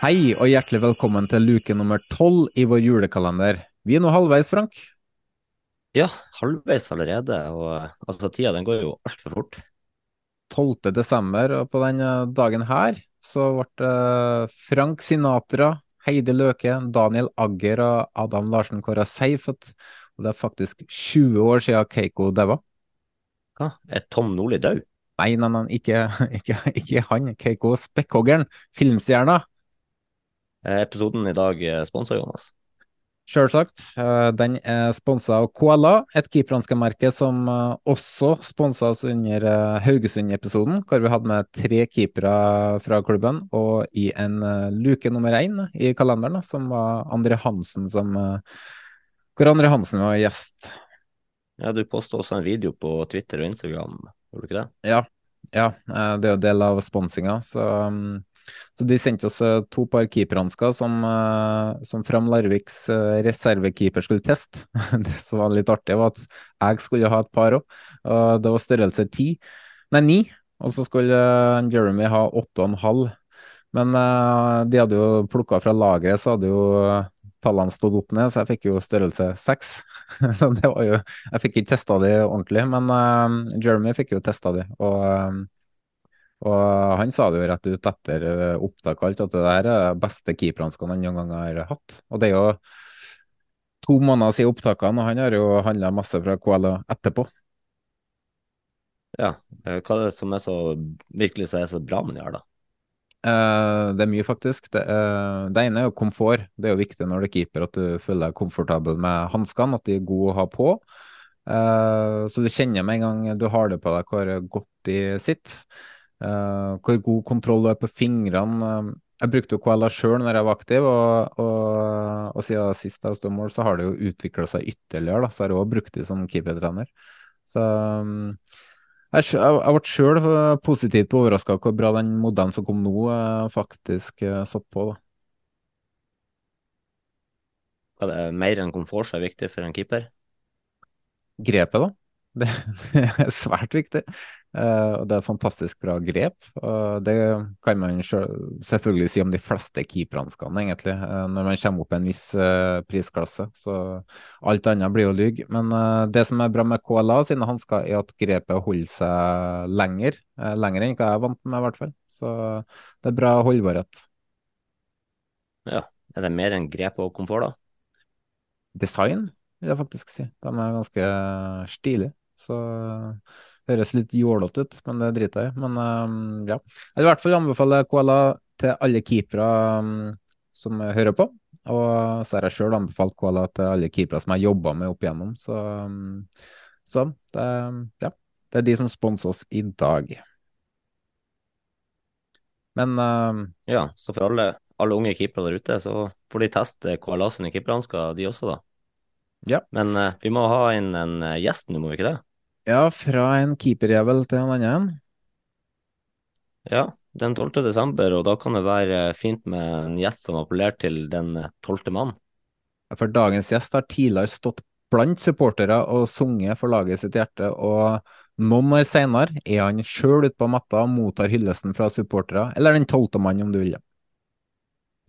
Hei og hjertelig velkommen til luke nummer tolv i vår julekalender. Vi er nå halvveis, Frank. Ja, halvveis allerede, og altså tida den går jo altfor fort. 12. desember, og på denne dagen her så ble Frank Sinatra, Heidi Løke, Daniel Agger og Adam Larsen kåra safe. Og det er faktisk 20 år siden Keiko daua. Hva? Er Tom Nordli død? Nei, nei, nei, ikke, ikke, ikke han. Keiko Spekkhoggeren, filmstjerna. Eh, Episoden i dag er sponsa, Jonas. Sjølsagt. Eh, Den er sponsa av Koala, et keeperhanske-merke som eh, også sponsa oss under Haugesund-episoden, hvor vi hadde med tre keepere fra klubben, og i en luke nummer én i kalenderen, som var André Hansen som Hvor André Hansen var gjest. Ja, du posta også en video på Twitter og Instagram, gjorde du ikke det? Ja, ja det er jo del av sponsinga, så um, så de sendte oss eh, to par keeperhansker som, eh, som Fram Larviks eh, reservekeeper skulle teste. Det som var litt artig, var at jeg skulle ha et par òg. Det var størrelse ti, nei ni. Og så skulle Jeremy ha åtte og en halv. Men de hadde jo plukka fra lageret, så hadde jo tallene stått opp ned, så jeg fikk jo størrelse seks. Så det var jo Jeg fikk ikke testa de ordentlig, men Jeremy fikk jo testa de. Og og han sa det jo rett ut etter eh, opptak alt, at det der er det beste keeperhanskene han noen gang har hatt. Og det er jo to måneder siden opptakene, og han har jo handla masse fra KLA etterpå. Ja. eh, Hva er det som er så virkelig så er så bra med de her, da? Eh, det er mye, faktisk. Det, eh, det ene er jo komfort. Det er jo viktig når du er keeper at du føler deg komfortabel med hanskene, at de er gode å ha på. Eh, så du kjenner med en gang du har det på deg hvor godt de sitter. Eh, hvor god kontroll du har på fingrene. Eh, Jeg brukte jo KLA sjøl når jeg var aktiv, og, og, og siden sist jeg sto mål, så har det jo utvikla seg ytterligere. Da. Så har jeg òg brukt det som keepertrener. Så um, jeg, jeg ble sjøl positivt overraska hvor bra den modellen som kom nå, eh, faktisk eh, satt på. da. Er det mer enn komfort som er viktig for en keeper? Grepet, da. Det, er svært viktig. Eh, og det er fantastisk bra grep. det kan man selvfølgelig si om de fleste keeperhanskene, egentlig, eh, når man kommer opp i en viss eh, prisklasse. Så alt annet blir jo lyg. Men det som er bra med KLA sine hansker, er at grepet holder seg lenger. lenger enn hva jeg er vant med, i hvert fall. Så det er bra holdbarhet. Ja. Er det mer enn grep og komfort, da? Design, vil jeg faktisk si. De er ganske stilige. Så det høres litt jålete ut, men det driter jeg i. Men um, ja. Jeg vil i hvert fall anbefale KLA til alle keepere um, som hører på. Og så har jeg sjøl anbefalt KLA til alle keepere som jeg jobba med opp igjennom. Så, um, så det, ja. det er de som sponser oss i dag. Men eh, Ja, så for alle, alle unge keepere der ute, så får de teste KLA sine keeperhansker, de også, da. Ja. Men uh, vi må ha inn en eh, gjest nå, må vi ikke det? Ja, fra en keeperjævel til en annen. Ja, den 12. desember, og da kan det være fint med en gjest som appellerer til den tolvte mann. For dagens gjest har tidligere stått blant supportere og sunget for laget sitt hjerte, og noen år senere er han sjøl ute på matta og mottar hyllesten fra supportere, eller den tolvte mann, om du vil.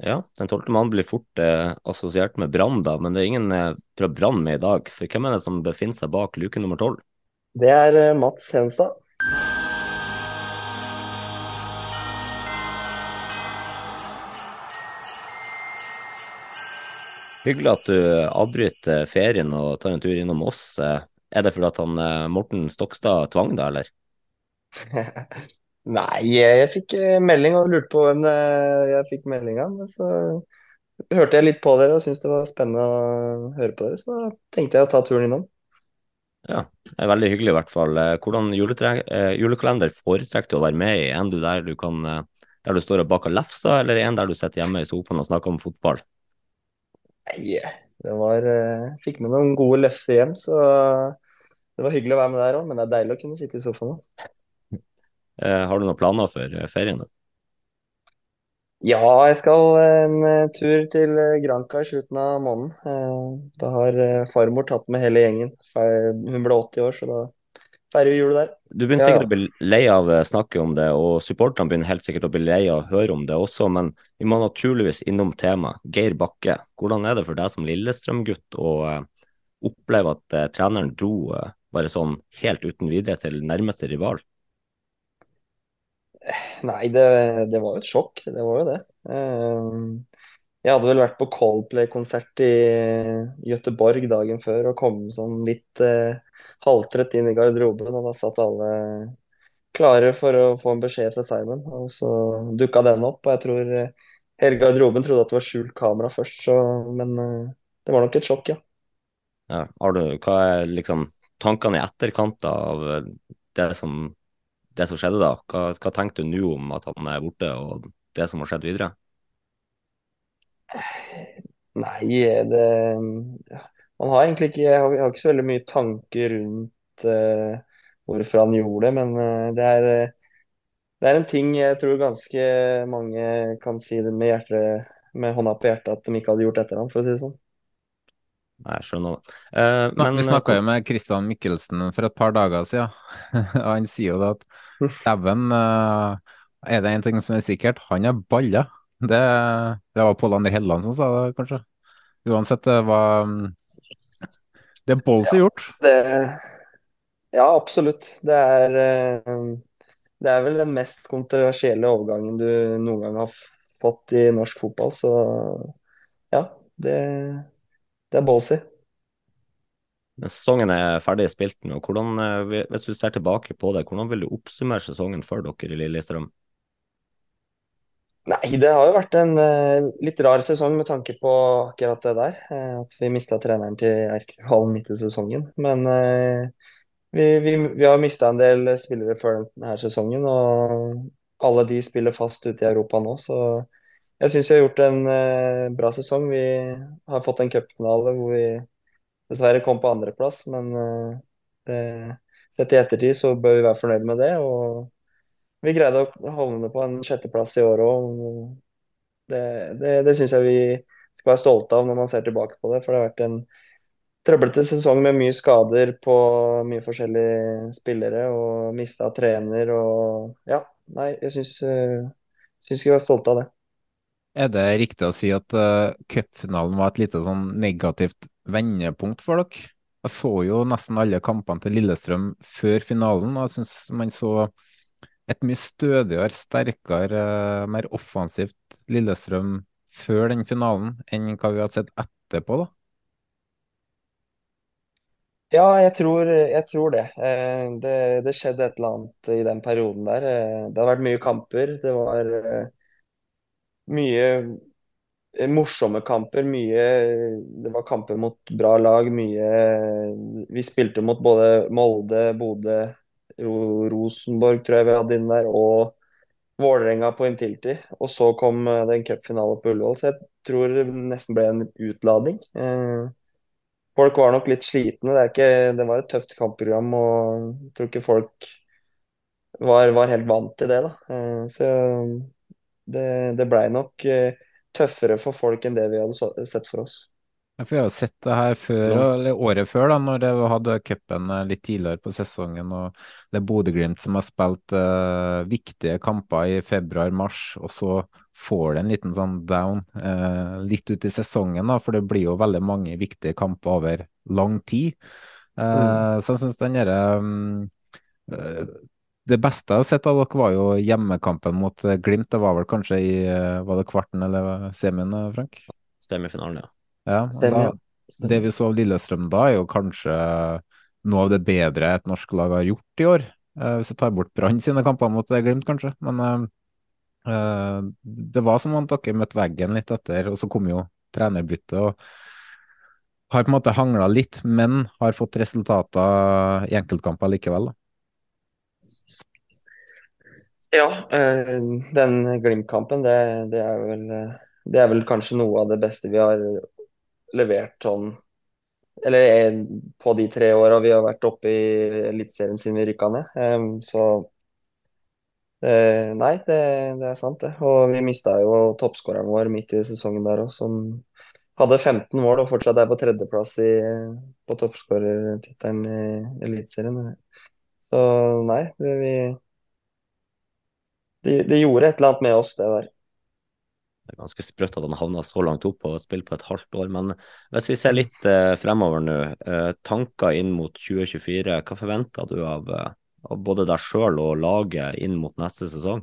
Ja, den tolvte mann blir fort eh, assosiert med Brann, da, men det er ingen eh, fra Brann med i dag. Så hvem er det som befinner seg bak luke nummer tolv? Det er eh, Mats Henstad. Hyggelig at du avbryter ferien og tar en tur innom oss. Eh, Er det fordi at han eh, Morten Stokstad tvang deg, eller? Nei, jeg, fikk melding og lurte på hvem jeg fikk melding av. Så hørte jeg litt på dere og syntes det var spennende å høre på dere, så da tenkte jeg å ta turen innom. Ja, det er veldig hyggelig i hvert fall. Eh, Hvordan eh, julekalender foretrekker du å være med i? En du der du kan eh, der du står og baker lefser, eller en der du sitter hjemme i sofaen og snakker om fotball? Nei, det var jeg Fikk med noen gode lefser hjem, så det var hyggelig å være med der òg. Men det er deilig å kunne sitte i sofaen. Eh, Har du noen planer for ferien? da? Ja, jeg skal en eh, tur til eh, Granca i slutten av måneden. Eh, Da har eh, farmor tatt med hele gjengen. Hun ble 80 år, så da feirer vi jul der. Du begynner sikkert ja. å bli lei av å snakket om det, og supporterne begynner helt sikkert å bli lei av å høre om det også, men vi må naturligvis innom temaet. Geir Bakke, hvordan er det for deg som Lillestrøm-gutt å eh, oppleve at eh, treneren dro eh, bare sånn helt uten videre til nærmeste rival? Nei, det, det var jo et sjokk. Det var jo det. Eh, Jeg hadde vel vært på Coldplay-konsert i Gøteborg dagen før og kom sånn litt eh, halvtrøtt inn i garderoben, og da satt alle klare for å få en beskjed fra Simon. Og så dukka den opp, og jeg tror eh, hele garderoben trodde at det var skjult kamera først, så, men det var nok et sjokk, ja. Ja, har du, hva er liksom tankene i etterkant av det som, det som skjedde da? Hva, hva tenkte du nå om at han er borte, og det som har skjedd videre? Nei, det Man har egentlig ikke Jeg har, ikke så veldig mye tanker rundt uh, hvorfor han gjorde det, men uh, det er eh, det er en ting jeg tror ganske mange kan si det med hjertet, med hånda på hjertet at de ikke hadde gjort etter ham, for å si det sånn. Jeg skjønner det. Eh, men vi snakka jo med Christian Mikkelsen for et par dager siden. og Han sier jo det at dæven, eh, er det én ting som er sikkert, han er balla. Det, det var Pål André Helleland som sa det, kanskje. Uansett, det var mm, Det er ballsy gjort. Det, ja, absolutt. Det er, eh, det er vel den mest kontroversielle overgangen du noen gang har fått i norsk fotball, så ja, det, det er ballsy. Men Sesongen er ferdig spilt nå. Hvordan, eh, hvis du ser tilbake på det, hvordan vil du oppsummere sesongen for dere i Lillestrøm? Nei, det har jo vært en eh, litt rar sesong med tanke på akkurat det der. eh, at vi mista treneren til Erkeval midt i sesongen. Men vi, vi, vi har mista en del spillere før denne sesongen, og alle de spiller fast ute i Europa nå. Så jeg syns vi har gjort en eh, bra sesong. Vi har fått en cupfinale hvor vi dessverre kom på andreplass, men eh, det, sett i ettertid så bør vi være fornøyd med det. og vi greide å havne på en sjetteplass i år òg. Det, det, det syns jeg vi skal være stolte av når man ser tilbake på det. For det har vært en trøblete sesong med mye skader på mye forskjellige spillere og mista trener og Ja, nei, jeg syns, eh, syns vi være stolte av det. Er det riktig å si at uh, cupfinalen var et lite sånn negativt vendepunkt for dere? Jeg så jo nesten alle kampene til Lillestrøm før finalen, og jeg syns man så et mye stødigere, sterkere, eh, mer offensivt Lillestrøm før den finalen enn hva vi har sett etterpå, da. Ja, jeg tror, jeg tror det. Eh, det. Det skjedde et eller annet i den perioden der. Det har vært mye kamper. Det var mye eh, morsomme kamper. Mye Det var kamper mot bra lag. Mye Vi spilte mot både Molde, Bodø, Rosenborg, tror jeg vi hadde inn der, og Vålerenga på Intility. Og så kom den det en på Ullevål, så jeg tror det nesten ble en utlading. Eh, Folk var nok litt slitne. Det, ikke, det var et tøft kampprogram, og jeg tror ikke folk var, var helt vant til det. da. Eh, Så det, det blei nok eh, tøffere for folk enn det vi hadde sett for oss. For Vi har jo sett det her før, eller året før, da, når det hadde cupen eh, litt tidligere på sesongen. og Det er Bodø-Glimt som har spilt uh, viktige kamper i februar-mars, og så får det en liten sånn down uh, litt ut i sesongen. da, For det blir jo veldig mange viktige kamper over lang tid. Uh, mm. Så jeg syns den derre um, det beste jeg har sett av dere, var jo hjemmekampen mot Glimt. Det var vel kanskje i var det kvarten eller semien, Frank? Semifinalen, ja. Ja, da, det vi så av Lillestrøm da, er jo kanskje noe av det bedre et norsk lag har gjort i år. Eh, hvis jeg tar bort Brann sine kamper mot Glimt, kanskje. Men uh, det var som om dere møtte veggen litt etter, og så kom jo trenerbyttet. og Har på en måte hangla litt, men har fått resultater i enkeltkamper likevel. da. Ja, den Glimt-kampen, det, det, det er vel kanskje noe av det beste vi har levert sånn Eller på de tre åra vi har vært oppe i Eliteserien siden vi rykka ned. Um, så Nei, det, det, er sant, det. Og vi mista jo toppskåreren vår midt i sesongen der òg, som hadde 15 mål og fortsatt er på tredjeplass i, på toppskårertittelen i Eliteserien. Så nei, vi Det de, gjorde et eller annet med oss, det der. Det er ganske sprøtt at han havna så langt opp og spilt på et halvt år. Men hvis vi ser litt eh, fremover nå, eh, tanker inn mot 2024. Hva forventer du av, eh, av både deg sjøl og laget inn mot neste sesong?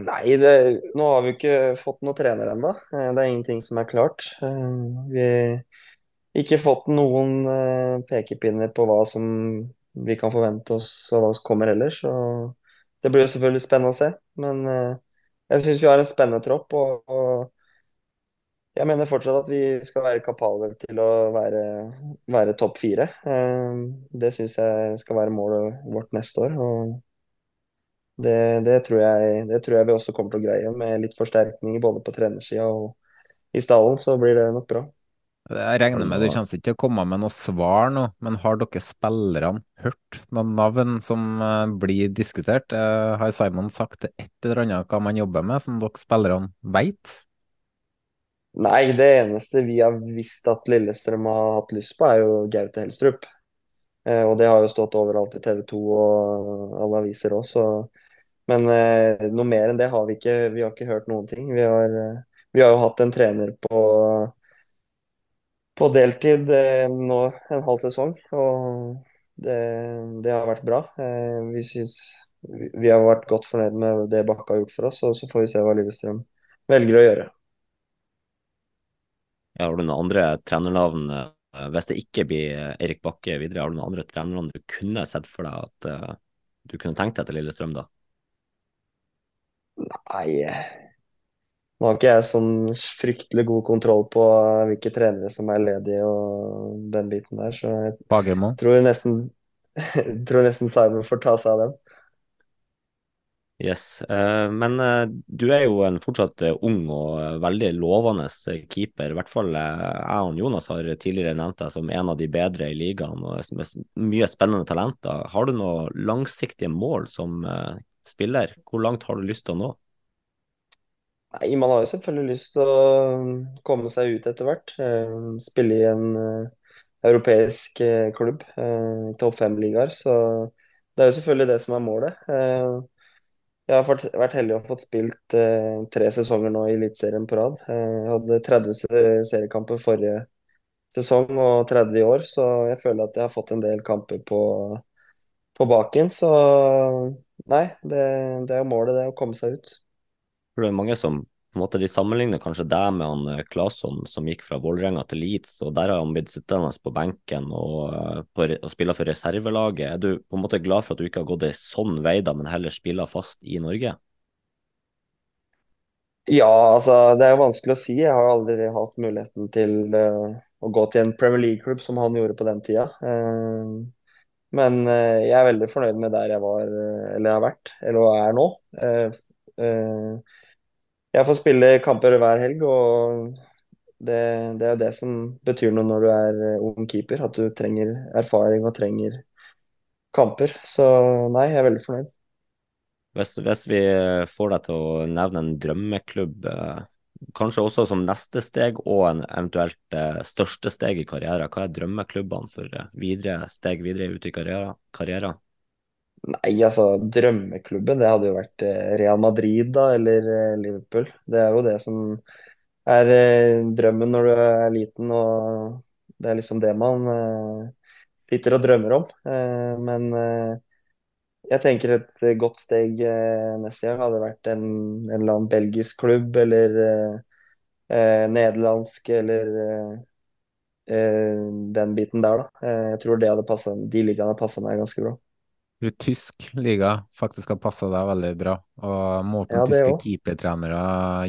Nei, det, nå har vi ikke fått noen trener ennå. Det er ingenting som er klart. Vi har ikke fått noen pekepinner på hva som vi kan forvente oss og hva som kommer heller. Så det blir jo selvfølgelig spennende å se. Men jeg syns vi har en spennende tropp. Og, og, jeg mener fortsatt at vi skal være kapable til å være, være topp fire. Eh, det syns jeg skal være målet vårt neste år. og det, det, tror jeg, det, tror jeg, vi også kommer til å greie. Med litt forsterkninger både på trenersida og i stallen, så blir det nok bra. Jeg regner med du kommer ikke til å komme med noe svar nå, men har dere spillerne hørt noen navn som uh, blir diskutert? Uh, har Simon sagt et eller annet hva man jobber med, som dere spillerne vet? Nei, det eneste vi har visst at Lillestrøm har hatt lyst på, er jo Gaute Helstrup. Uh, og det har jo stått overalt i TV 2 og alle aviser også. Men noe mer enn det har vi ikke. Vi har ikke hørt noen ting. Vi har, vi har jo hatt en trener på på deltid eh, nå en halv sesong. Og det, det har vært bra. Eh, vi synes vi har vært godt fornøyd med det Bakke har gjort for oss, og så får vi se hva Lillestrøm velger å gjøre. Ja, har du noen andre trenernavn, eh, hvis det ikke blir Erik Bakke videre, har du noen andre trenernavn du kunne sett for deg at du kunne tenkt deg til Lillestrøm da? Nei, nå har ikke jeg sånn fryktelig god kontroll på hvilke trenere som er ledige og den biten der, så jeg Bagermo. tror nesten, tror nesten Simon får ta seg av den. Yes, uh, men uh, du er jo en fortsatt ung og veldig lovende keeper. I hvert fall jeg og Jonas har tidligere nevnt deg som en av de bedre i ligaen og med mye spennende talenter. Har du noen langsiktige mål som spiller? Hvor langt har du lyst til å nå? Nei, Man har jo selvfølgelig lyst til å komme seg ut etter hvert. Eh, spille i en eh, europeisk klubb, topp fem-ligaer. Så det er jo selvfølgelig det som er målet. Jeg har vært heldig og fått spilt tre sesonger nå i Eliteserien på rad. Jeg hadde 30 seriekamper forrige sesong og 30 i år, så jeg føler at jeg har fått en del kamper på, på baken. Så nei, det, det er jo målet, det å komme seg ut tror det er mange som på en måte de sammenligner kanskje deg med han eh, Claesson som gikk fra Vålerenga til Leeds, og der har han blitt sittende på benken og, eh, og spille for reservelaget. Er du på en måte glad for at du ikke har gått en sånn vei, da, men heller spiller fast i Norge? Ja, altså det er jo vanskelig å si. Jeg har aldri hatt muligheten til uh, å gå til en Premier League-klubb som han gjorde på den tida. Uh, men jeg er veldig fornøyd med der jeg var, eller har vært, eller er nå. Jeg får spille kamper hver helg, og det, det er det som betyr noe når du er eh, ung keeper. At du trenger erfaring og trenger kamper. Så nei, jeg er veldig fornøyd. Hvis, hvis vi får deg til å nevne en drømmeklubb, eh, kanskje også som neste steg og en eventuelt eh, største steg i karrieren? Hva er drømmeklubbene for eh, videre steg videre ut i karrieren? Nei, altså drømmeklubben, det hadde jo vært eh, Real Madrid da, eller eh, Liverpool. Det er jo det som er eh, drømmen når du er liten, og det er liksom det man sitter og drømmer om. Men jeg tenker et godt steg neste gang hadde vært en, en eller annen belgisk klubb, eller nederlandsk, eller den biten der, da. Jeg tror det hadde passet, de ligaene passa meg ganske bra tror tysk liga faktisk har passa deg veldig bra. Og måten ja, tyske keepertrenere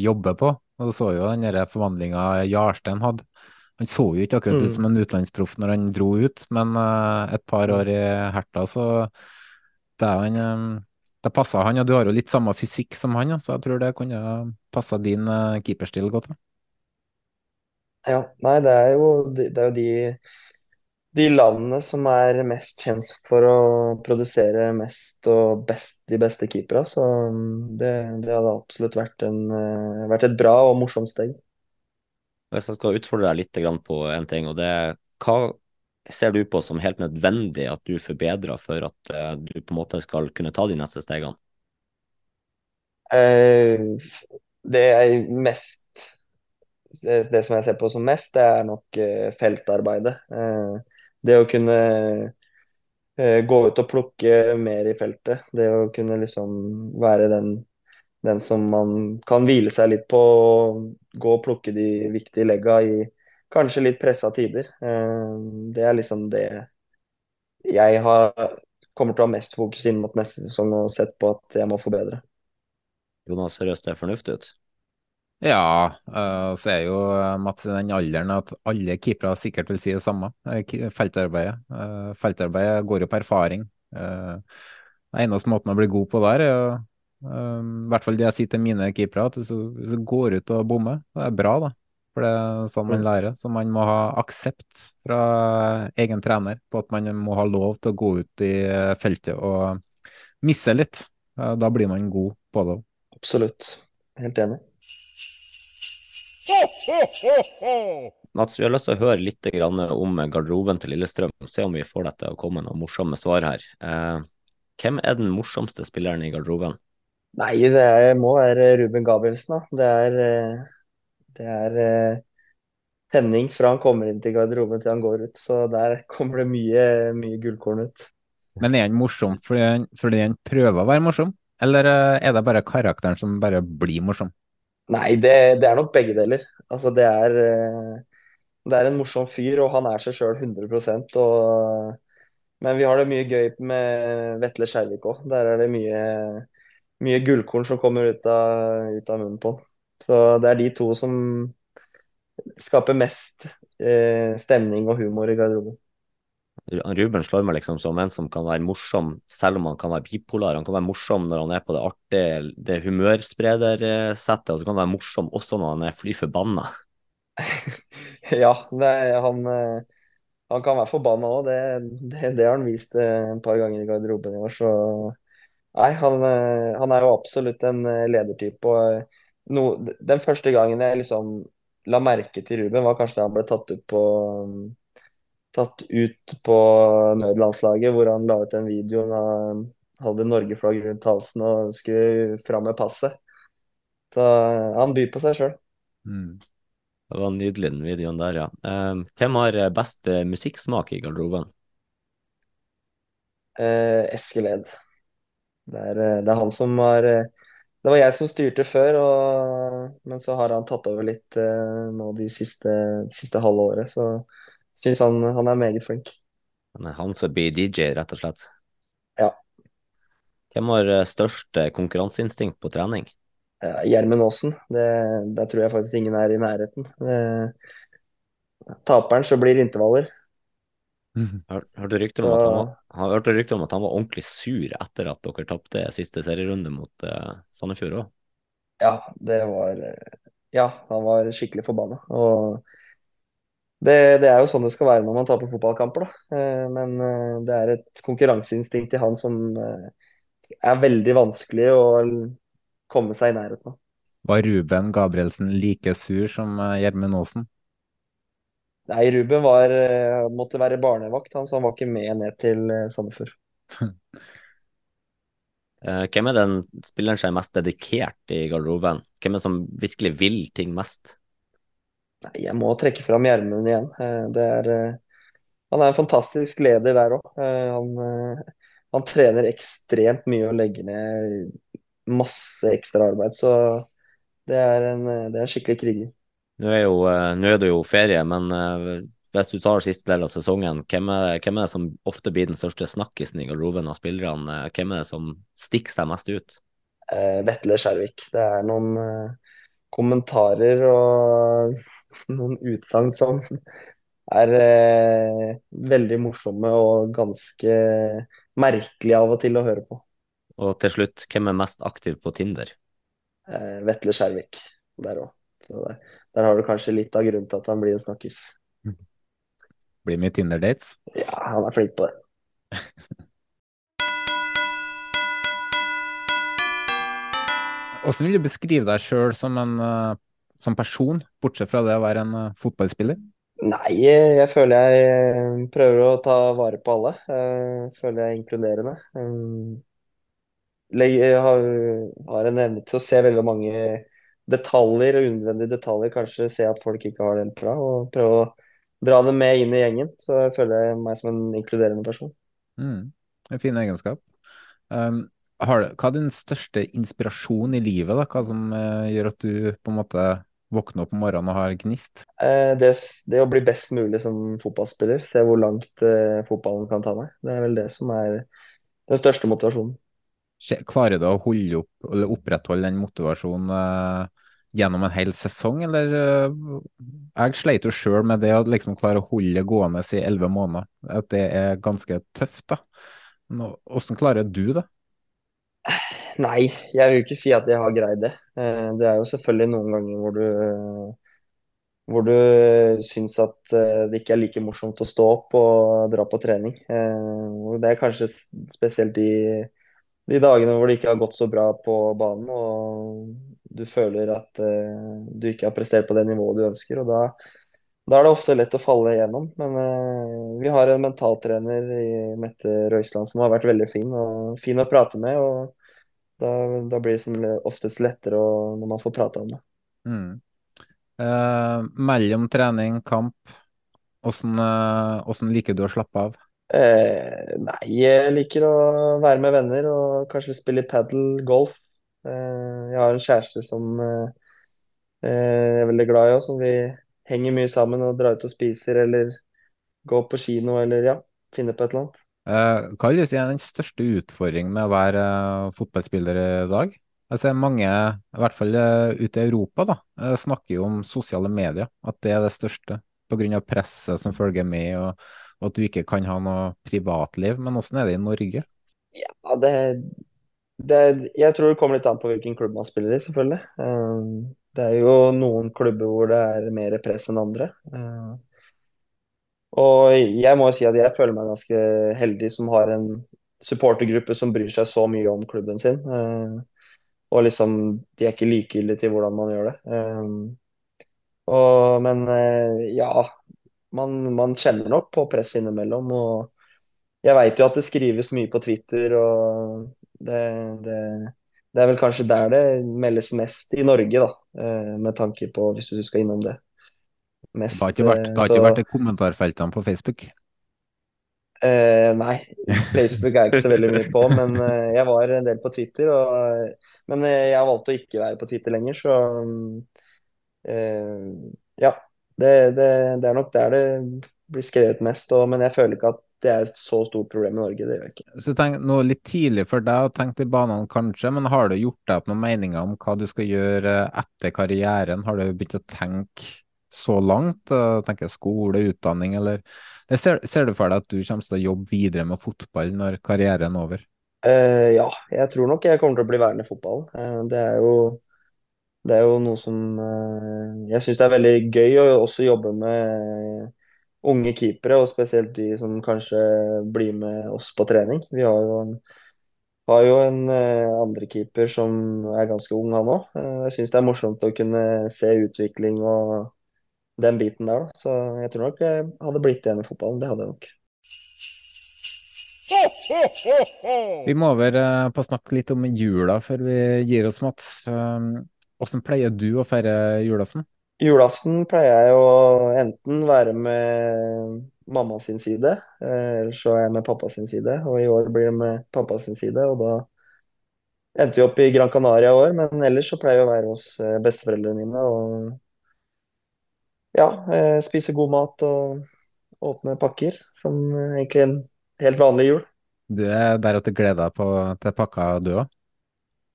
jobber på. Og du så jo den forvandlinga Jarstein hadde. Han så jo ikke akkurat ut mm. som en utenlandsproff når han dro ut, men uh, et par år i Herta, så det han um, det passa han, og du har jo litt samme fysikk som han, så jeg tror det kunne passa din uh, keeperstil godt. Ja, nei, det er jo, det er jo de de landene som er mest kjent for å produsere mest og best, de beste keepere. Så mm, det, det hadde absolutt vært, en, eh, vært, et bra og morsomt steg. Hvis jeg skal utfordre deg litt på en ting, og det er hva ser du på som helt nødvendig at du forbedrer for at uh, du på en måte skal kunne ta de neste stegene? Uh, det er mest det, som jeg ser på som mest, det er nok feltarbeidet. Det å kunne eh, gå ut og plukke mer i feltet, det å kunne liksom være den, den som man kan hvile seg litt på, og gå og plukke de viktige legga i kanskje litt pressa tider. Eh, det er liksom det jeg har, kommer til å ha mest fokus inn mot neste sesong og sett på at jeg må forbedre. Jonas, høres det fornuftig ut? Ja, uh, så er jo eh, Mats i den alderen at alle keepere sikkert vil si det samme. Eh, feltarbeidet. Feltarbeidet går jo på erfaring. Den eneste måten å bli god på der, er i hvert fall det jeg sier til mine keepere, at hvis du, går ut og bommer, det er bra, da. For det er sånn man mm. lærer. Så man må ha aksept fra egen trener på at man må ha lov til å gå ut i feltet og misse litt. Da blir man god på det. Absolutt. Helt enig. Mats, vi har lyst til å høre litt om garderoben til Lillestrøm. Se om vi får deg til å komme med noen morsomme svar her. Eh, hvem er den morsomste spilleren i garderoben? Nei, det er, må være Ruben Gabrielsen. Da. Det er, eh, det er eh, tenning fra han kommer inn til garderoben til han går ut. Så der kommer det mye, mye gullkorn ut. Men er han morsom fordi han, fordi han prøver å være morsom, eller eh, er det bare karakteren som bare blir morsom? Nei, det, det, er nok begge deler. Altså, det er, eh, det er en morsom fyr, og han er seg sjøl 100% og, Men vi har det mye gøy med Vetle Skjervik òg. Der er det mye, mye gullkorn som kommer ut av, ut av, munnen på. Så det er de to som skaper mest eh, stemning og humor i garderoben. Ruben slår meg liksom som en som kan være morsom selv om han kan være bipolar. Han kan være morsom når han er på det artige, det humørspredersettet, og så kan han være morsom også når han er fly forbanna. ja, det, han, eh, han, kan være forbanna òg. Det, det, det, har han vist en et par ganger i garderoben i år. Så nei, han, eh, han er jo absolutt en ledertype. Og no, den første gangen jeg liksom la merke til Ruben, var kanskje da han ble tatt ut på tatt ut på nødlandslaget, hvor han la ut en video da han hadde Norge-flagg rundt halsen og skulle fram med passet. Så han byr på seg sjøl. Mm. Det var nydelig, den videoen der, ja. Um, hvem har best musikksmak i garderoben? Eh, Eskil Ed. Det er, eh, det er, han som har eh, Det var jeg som styrte før, og, men så har han tatt over litt eh, nå de siste, siste halve året. Så Syns han, han, er meget flink. Han er han som blir DJ, rett og slett? Ja. Hvem har eh, størst eh, konkurranseinstinkt på trening? Gjermund Aasen. Der tror jeg faktisk ingen er i nærheten. Det, taperen så blir intervaller. Mm. Hørte rykter om, at han var, rykte om at han var ordentlig sur etter at dere tapte siste serierunde mot uh, Sandefjord òg? Ja, det var Ja, han var skikkelig forbanna. Og det, det, er jo sånn det skal være når man på fotballkamper, da. Eh, men eh, det er et konkurranseinstinkt i han som eh, er veldig vanskelig å komme seg i nærheten av. Var Ruben Gabrielsen like sur som Gjermund Aasen? Nei, Ruben var, måtte være barnevakt, han, så han var ikke med ned til Sandefjord. Hvem er den spilleren som er mest dedikert i garderoben? Hvem er det som virkelig vil ting mest? Nei, Jeg må trekke fram Gjermund igjen. Det er, han er en fantastisk leder der òg. Han, han trener ekstremt mye og legger ned masse ekstra arbeid. Så det er en, det er en skikkelig kriger. Nå er, jo, nå er det jo ferie, men hvis du tar siste del av sesongen, hvem er, hvem er, det som ofte blir den største snakkisen i garderoben av spillerne? Hvem er det som stikker seg mest ut? Eh, Vetle Skjervik. Det er noen eh, kommentarer og noen utsagn som er eh, veldig morsomme og ganske merkelige av og til å høre på. Og til slutt, hvem er mest aktiv på Tinder? Eh, Vetle Skjervik der òg. Der, der har du kanskje litt av grunnen til at han blir en snakkis. Blir mye Tinder-dates? Ja, han er flink på det. Hvordan vil du beskrive deg sjøl som en uh, som person, bortsett fra det å være en uh, fotballspiller? Nei, jeg føler jeg prøver å ta vare på alle. Jeg føler jeg er inkluderende. Jeg har, har en evne til å se veldig mange detaljer og unødvendige detaljer. Kanskje se at folk ikke har det helt bra, og prøve å dra dem med inn i gjengen. Så jeg føler meg som en inkluderende person. Mm. En fin egenskap. Um, har, hva er din største inspirasjon i livet? da? Hva som uh, gjør at du på en måte våkner opp om morgenen og ha gnist? Uh, det, det, å bli best mulig som fotballspiller. Se hvor langt uh, fotballen kan ta meg. Det er vel det som er den største motivasjonen. Klarer du å holde opp, eller opprettholde den motivasjonen gjennom en hel sesong, eller eh, Jeg sleit jo sjøl med det å liksom klare å holde gående i elleve måneder. At det er ganske tøft, da. Hvordan klarer du det? Nei, jeg vil ikke si at jeg har greid det. Eh, det er jo selvfølgelig noen ganger hvor du hvor du syns at eh, det ikke er like morsomt å stå opp og dra på trening. Det er kanskje spesielt de, de dagene hvor det ikke har gått så bra på banen. og du føler at du ikke har prestert på det nivået du ønsker. og da, da er det ofte lett å falle igjennom. Men vi har en mentaltrener i Mette Røiseland som har vært veldig fin og fin å prate med. og Da, da blir det som oftest lettere å, når man får prate om det. Mm. Eh, mellom trening, kamp, hvordan liker du å slappe av? nei, jeg liker å være med venner og kanskje spille padel, golf. Eh, jeg har en kjæreste som eh, eh, jeg er veldig glad i, og som vi henger mye sammen og drar ut og spiser eller går på kino eller ja, finner på et eller annet. Hva vil du si er den største utfordringen med å være fotballspiller i dag? Jeg ser mange, i hvert fall ute i Europa, da, snakker jo om sosiale medier. At det er det største pga. presset som følger med, og, at du ikke kan ha noe privatliv. Men hvordan er det i Norge? Ja, det, det, jeg tror det kommer litt an på hvilken klubb man spiller i, selvfølgelig. Det er jo noen klubber hvor det er mer press enn andre. Og jeg må jo si at jeg føler meg ganske heldig som har en supportergruppe som bryr seg så mye om klubben sin. Uh, og liksom, de er ikke likegyldige til hvordan man gjør det. Um, og, men uh, ja, man, man, kjenner nok på press innimellom. Og jeg veit jo at det skrives mye på Twitter og det, det, det, er vel kanskje der det meldes mest i Norge, da, eh, med tanke på hvis du skal innom det. Mest, det har ikke vært, har så... ikke vært i kommentarfeltene på Facebook? Uh, nei, Facebook er jeg ikke så veldig mye på, men uh, jeg var en del på Twitter. Og, men eh, jeg har valgt å ikke være på Twitter lenger, så uh, ja. Det, det, det, er nok der det blir skrevet mest. Og, men jeg føler ikke at det er et så stort problem i Norge. Det gjør jeg ikke. Så tenk, noe litt tidlig for deg å tenke til banene kanskje, men har du gjort deg opp noen meninger om hva du skal gjøre etter karrieren? Har du begynt å tenke så langt? Tenke skole, utdanning, eller ser, ser, du for deg at du kommer til å jobbe videre med fotball når karrieren er over? Uh, ja, jeg tror nok jeg kommer til å bli værende i fotballen. Uh, det er jo det er jo noe som uh, jeg syns er veldig gøy å også jobbe med unge keepere, og spesielt de som kanskje blir med oss på trening. Vi har jo en har jo en uh, andrekeeper som er ganske ung, han òg. Jeg syns det er morsomt å kunne se utvikling og den biten der, da. Så jeg tror nok jeg hadde blitt igjen i fotballen. Det hadde jeg nok. Vi må over uh, på å snakke litt om jula før vi gir oss, Mats. Hvordan pleier du å feire julaften? Julaften pleier jeg å enten være med mamma sin side, eh, eller så er jeg med pappa sin side. Og i år blir det med pappa sin side, og da endte vi opp i Gran Canaria i år. Men ellers så pleier vi å være hos eh, besteforeldrene mine og ja, eh, spise god mat og åpne pakker, som egentlig en helt vanlig jul. Du er der at du gleder deg på, til pakka, du òg?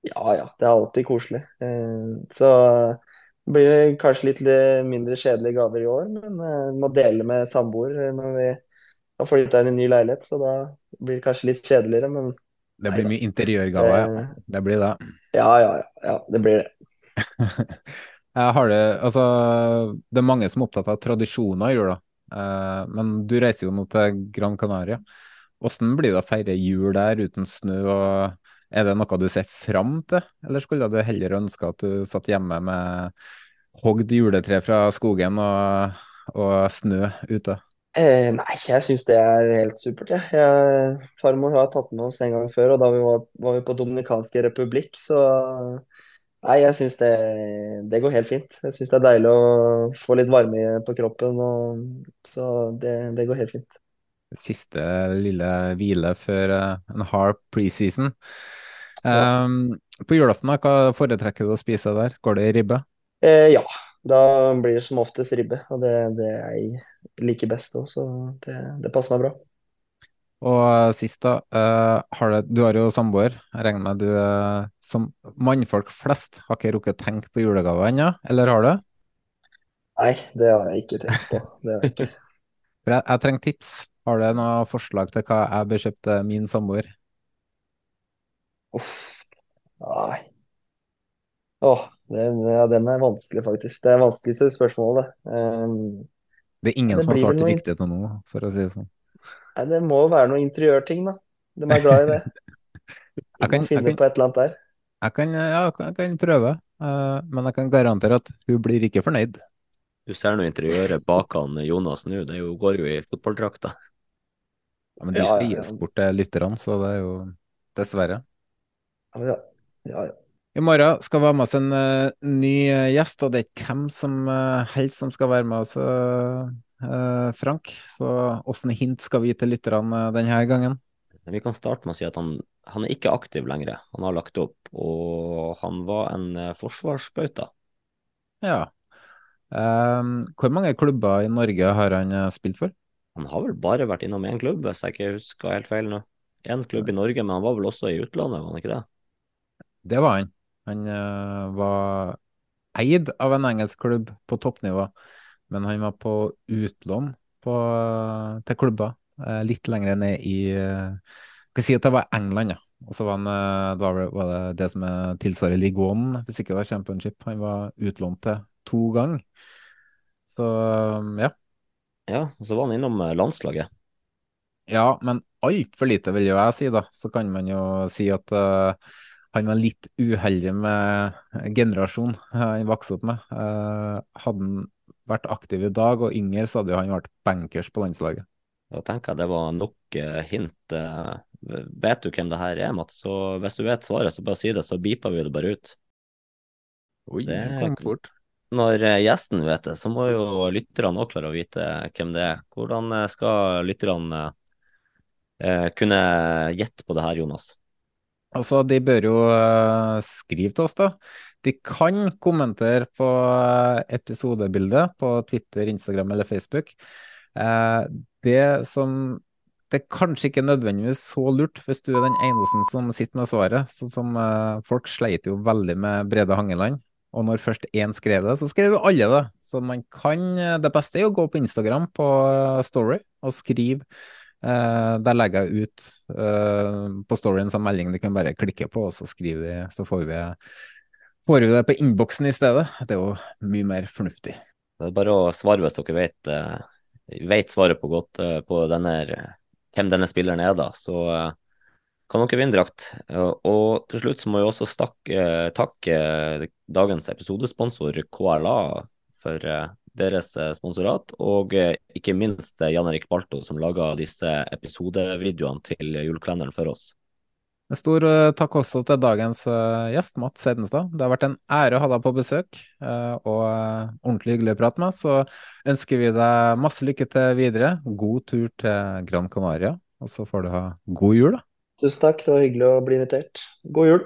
Ja ja, det er alltid koselig. Så det blir kanskje litt mindre kjedelige gaver i år, men uh, må dele med samboer når vi har flytta inn i en ny leilighet, så da blir det kanskje litt kjedeligere, men Det blir mye interiørgaver, ja. Det blir det. Ja, ja, ja. ja det blir det. Jeg har det, altså, det er mange som er opptatt av tradisjoner i jula, uh, men du reiser jo nå til Gran Canaria. Hvordan blir det å feire jul der uten snø? og er det noe du ser fram til, eller skulle du heller ønske at du satt hjemme med hogd juletre fra skogen og, og snø ute? Eh, nei, jeg syns det er helt supert. Ja. Jeg, farmor har tatt med oss en gang før, og da vi var, var vi på Dominikanske republikk, så Nei, jeg syns det, det, går helt fint. Jeg syns det er deilig å få litt varme på kroppen, og, så det, det går helt fint siste lille hvile før eh, en hard preseason. Um, på julaften, hva foretrekker du å spise der? Går det i ribbe? Eh, ja, da blir det som oftest ribbe. Og det, det jeg liker best òg, så det, det, passer meg bra. Og uh, sist, da. Uh, har det, du har jo samboer. Jeg regner med du uh, som mannfolk flest har ikke rukket å tenke på julegaver ennå, eller har du? Nei, det har jeg ikke tenkt på. Det har jeg ikke. jeg, jeg trenger tips. Har du noe forslag til hva jeg bør kjøpe til min samboer? Uff, nei. Åh, den, ja, den er vanskelig, faktisk. Det er vanskeligste spørsmålet. Um, det er ingen det som har svart noe... riktig til nå, for å si det sånn. Nei, det må jo være noen interiørting, da. De er glad i det. jeg kan, finne kan, på et eller annet der. Jeg kan, ja, jeg kan prøve, uh, men jeg kan garantere at hun blir ikke fornøyd. Du ser nå interiøret bak han Jonas nå, det jo, går jo i fotballdrakta. Ja, men de skal gis bort til lytterne, så det er jo dessverre. Ja, ja, ja. I morgen skal vi ha med oss en uh, ny uh, gjest, og det er ikke hvem som uh, helst som skal være med oss, Frank. Så åssen hint skal vi gi til lytterne denne gangen? Vi kan starte med å si at han, han, er ikke aktiv lenger. Han har lagt opp, og han var en forsvarsbauta. Ja. Um, hvor mange klubber i Norge har han spilt for? Han har vel bare vært innom én klubb, hvis jeg ikke husker helt feil nå. Én klubb i Norge, men han var vel også i utlandet, var han ikke det? Det var han. Han uh, var eid av en engelsk klubb på toppnivå, men han var på utlån på, uh, til klubber uh, litt lenger ned i Skal si at det var England, ja. Og så var, det var, det det som er tilsvarer One, hvis ikke det var Championship. Han var utlånt til to ganger. Så ja, ja, så var han innom eh, landslaget. Ja, men altfor lite, vil jo jeg si, da. Så kan man jo si at uh, han var litt uheldig med generasjon han vokste opp med. Uh, hadde han vært aktiv i dag og Inger så hadde jo han vært bankers på landslaget. Da tenker jeg det var nok hint. vet du hvem det her er, Mats? Så hvis du vet svaret, så bare si det, så beeper vi det bare ut. Oi, det kom fort når eh, gjesten vet det, så må jo lytterne òg klare å vite hvem det er. Hvordan eh, skal lytterne eh, kunne gjette på det her, Jonas? Altså, De bør jo uh, skrive til oss, da. De kan kommentere på episodebildet på Twitter, Instagram eller Facebook. Uh, det som det er kanskje ikke nødvendigvis så lurt hvis du er den eneste som sitter med svaret. Sånn som uh, Folk sleit jo veldig med Brede Hangeland. Og når først én skrev det, så skrev jo alle det. Så man kan Det beste er å gå på Instagram på Story og skrive. Eh, der legger jeg ut eh, på storyen som melding de kan bare klikke på, og så skriver de, så får vi, får vi det på innboksen i stedet. Det er jo mye mer fornuftig. Det er bare å svare hvis dere vet, uh, vet svaret på godt på denne, hvem denne spilleren er, da. Så kan dere vinne drakt. Og til slutt så må vi også stakke, takke dagens episodesponsor KLA for deres sponsorat, og ikke minst Jan Erik Balto som laga disse episodevideoene til julekalenderen for oss. En stor uh, takk også til dagens uh, gjest, Mats Hedenstad. Det har vært en ære å ha deg på besøk, uh, og ordentlig hyggelig å prate med. Så ønsker vi deg masse lykke til videre. God tur til Gran Canaria, og så får du ha god jul, da. Tusen takk, det var hyggelig å bli invitert. God jul.